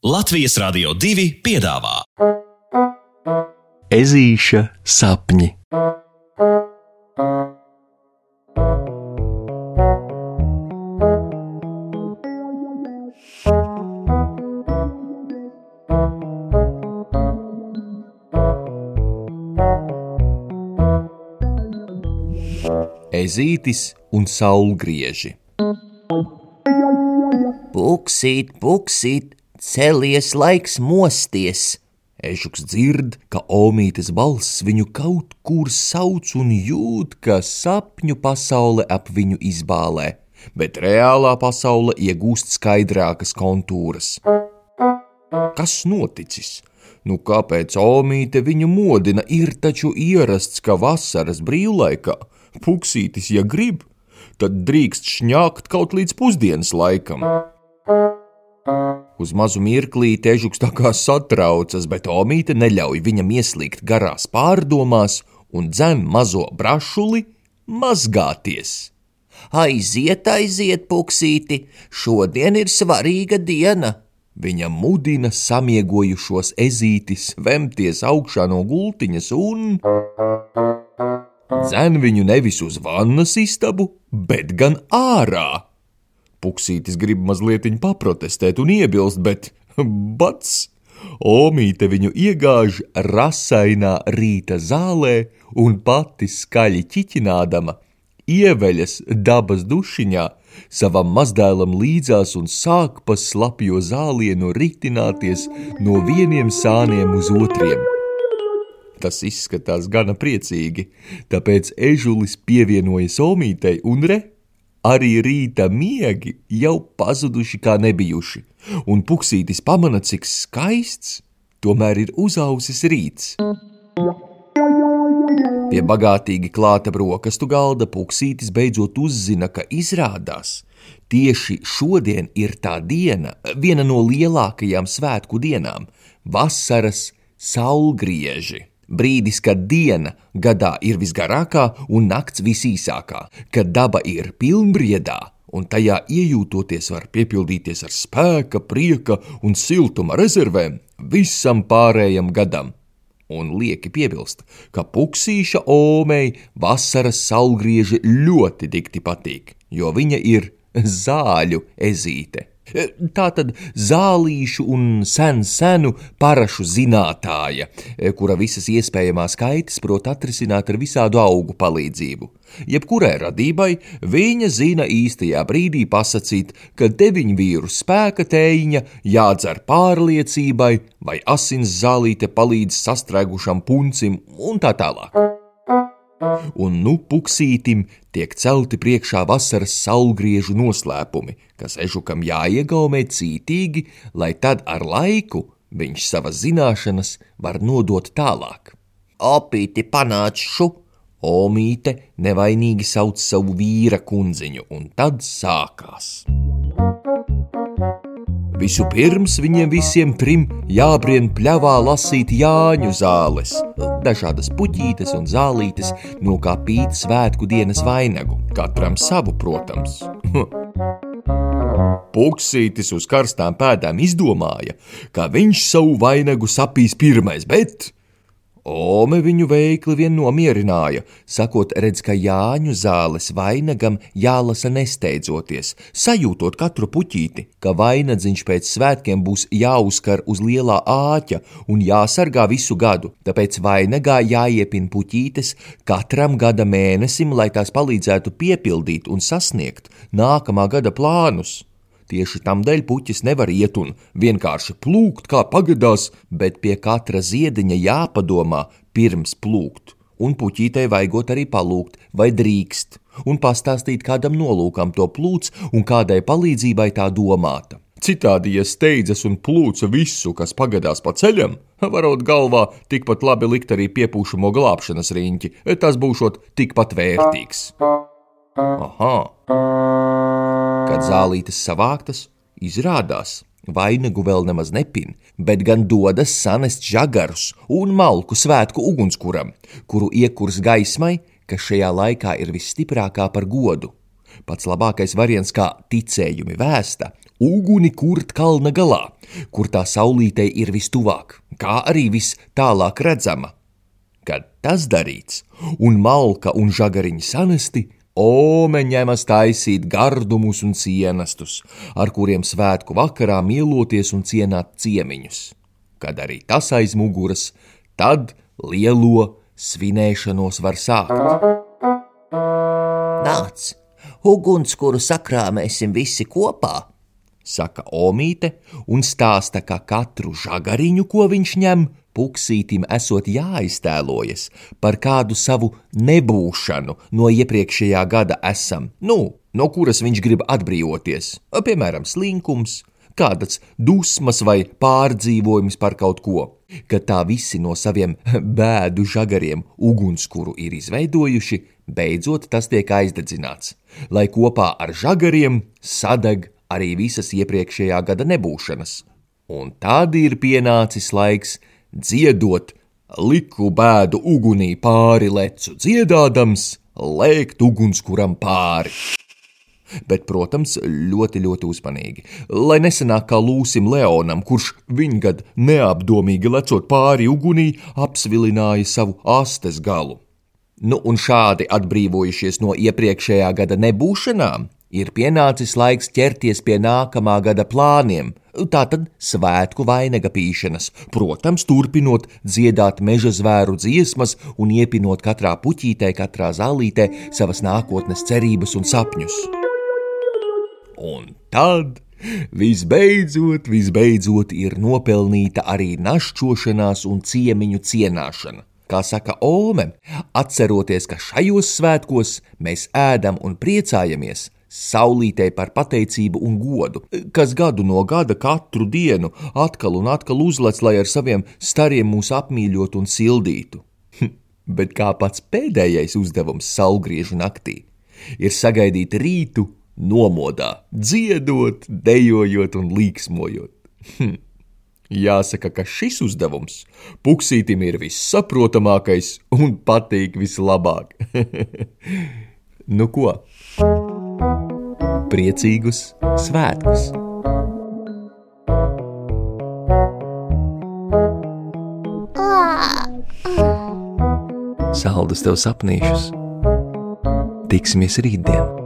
Latvijas Rādio 2 piedāvā Ezīša sapņi. Ezītis un saulgrieži. Puksīt, puksīt, celies laiks mosties! Ežuks dzird, ka omītes balss viņu kaut kur sauc un jūt, ka sapņu pasaule ap viņu izbālē, bet reālā pasaule iegūst skaidrākas kontūras. Kas noticis? Nu, kāpēc omīte viņu modina? Ir taču ierasts, ka vasaras brīvlaikā puksītis, ja grib, tad drīkst šņākt kaut līdz pusdienas laikam. Uz mazu mirklī težuks tā kā satraucas, bet Omīte neļauj viņam ieslīgt garās pārdomās un dzem mazo brašuli mazgāties. Aiziet, aiziet, puksīti, šodien ir svarīga diena! Viņa mudina samiegojušos ezītis vemties augšā no gultiņas un dzen viņu nevis uz vannas istabu, bet gan ārā. Puksītis grib mazliet paprotestēt un iebilst, bet bats! Omīte viņu iegāž rasainā rīta zālē un pati skaļi ķiķinādama ieveļas dabas dušiņā savam mazdēlam līdzās un sāk pa slapjo zālienu ritināties no vieniem sāniem uz otriem. Tas izskatās gana priecīgi, tāpēc ežulis pievienojas omītei un re, arī rīta miegi jau pazuduši kā nebijuši, un puksītis pamana, cik skaists tomēr ir uzausis rīts. Pie bagātīgi klāta brokastu galda puksītis beidzot uzzina, ka izrādās tieši šodien ir tā diena, viena no lielākajām svētku dienām - vasaras saulgrieži. Brīdis, kad diena gadā ir visgarākā un nakts visīsākā, kad daba ir pilnbriedā un tajā iejūtoties var piepildīties ar spēka, prieka un siltuma rezervēm visam pārējam gadam un lieki piebilst, ka puksīša omei vasaras saulgrieži ļoti dikti patīk, jo viņa ir zāļu ezīte. Tā tad zālīšu un sen senu parašu zinātāja, kura visas iespējamās kaitas prot atrisināt ar visādu augu palīdzību. Jebkurai radībai viņa zina īstajā brīdī pasakīt, ka deviņu vīru spēka tējiņa jādzer pārliecībai, vai asins zālīte palīdz sastrēgušam puncim un tā tālāk un nu puksītim tiek celti priekšā vasaras saulgriežu noslēpumi, kas ežukam jāiegaumē cītīgi, lai tad ar laiku viņš savas zināšanas var nodot tālāk. Opīti panāču! Omīte nevainīgi sauc savu vīra kundziņu, un tad sākās. Vispirms viņiem visiem trim jābrien pļavā lasīt Jāņu zāles, dažādas puķītes un zālītes, no kā pīt svētku dienas vainagu, katram savu, protams. Puksītis uz karstām pēdām izdomāja, ka viņš savu vainagu sapīs pirmais, bet Ome viņu veikli vien nomierināja, sakot, redz, ka Jāņu zāles vainagam jālasa nesteidzoties, sajūtot katru puķīti, ka vainadziņš pēc svētkiem būs jāuzkar uz lielā āķa un jāsargā visu gadu, tāpēc vainagā jāiepina puķītes katram gada mēnesim, lai tās palīdzētu piepildīt un sasniegt nākamā gada plānus. Tieši tam dēļ puķis nevar iet un vienkārši plūkt, kā pagadās, bet pie katra ziediņa jāpadomā pirms plūkt. Un puķītei vajagot arī palūgt, vai drīkst, un pastāstīt kādam nolūkam to plūts un kādai palīdzībai tā domāta. Citādi, ja steidzas un plūca visu, kas pagadās pa ceļam, varot galvā tikpat labi likt arī piepūšamo glābšanas riņķi, tas būšot tikpat vērtīgs. Aha! Kad zālītes savāktas, izrādās, vainagu vēl nemaz nepin, bet gan dodas sanest žagarus un malku svētku ugunskuram, kuru iekurs gaismai, kas šajā laikā ir visstiprākā par godu. Pats labākais variants, kā ticējumi vēsta, uguni kurt kalna galā, kur tā saulītei ir vistuvāk, kā arī vis tālāk redzama. Kad tas darīts, un malka un žagariņi sanesti, Ome ņemas taisīt gardumus un cienastus, ar kuriem svētku vakarā mieloties un cienāt ciemiņus. Kad arī tas aiz muguras, tad lielo svinēšanos var sākt. Nāc, ugunskura sakrāmēsim visi kopā! Saka Omīte un stāsta, ka katru žagariņu, ko viņš ņem, puksītim esot jāiztēlojas par kādu savu nebūšanu no iepriekšējā gada esam, nu, no kuras viņš grib atbrīvoties, piemēram, slinkums, kādas dusmas vai pārdzīvojums par kaut ko. Kad tā visi no saviem bēdu žagariem ugunskura ir izveidojuši, beidzot tas tiek aizdedzināts, lai kopā ar žagariem sadeg arī visas iepriekšējā gada nebūšanas. Un tad ir pienācis laiks dziedot, liku bēdu ugunī pāri lecu dziedādams, lēkt ugunskuram pāri. Bet, protams, ļoti, ļoti uzmanīgi, lai nesanāk kā Lūsim Leonam, kurš viņgad neapdomīgi lecot pāri ugunī, apsvilināja savu astes galu. Nu, un šādi atbrīvojušies no iepriekšējā gada nebūšanām, ir pienācis laiks ķerties pie nākamā gada plāniem, tātad svētku vainaga pīšanas, protams, turpinot dziedāt meža zvēru dziesmas un iepinot katrā puķītē, katrā zālītē savas nākotnes cerības un sapņus. Un tad visbeidzot, visbeidzot ir nopelnīta arī našķošanās un ciemiņu cienāšana. Kā saka Ome, atceroties, ka šajos svētkos mēs ēdam un priecājamies, saulītei par pateicību un godu, kas gadu no gada katru dienu atkal un atkal uzlec, lai ar saviem stariem mūs apmīļotu un sildītu. Bet kā pats pēdējais uzdevums saulgriežu naktī ir sagaidīt rītu nomodā, dziedot, dejojot un līksmojot. Jāsaka, ka šis uzdevums puksītim ir vissaprotamākais un patīk vislabāk. nu ko? Priecīgus svētkus! Saldus tev sapnīšus! Tiksimies rītdien!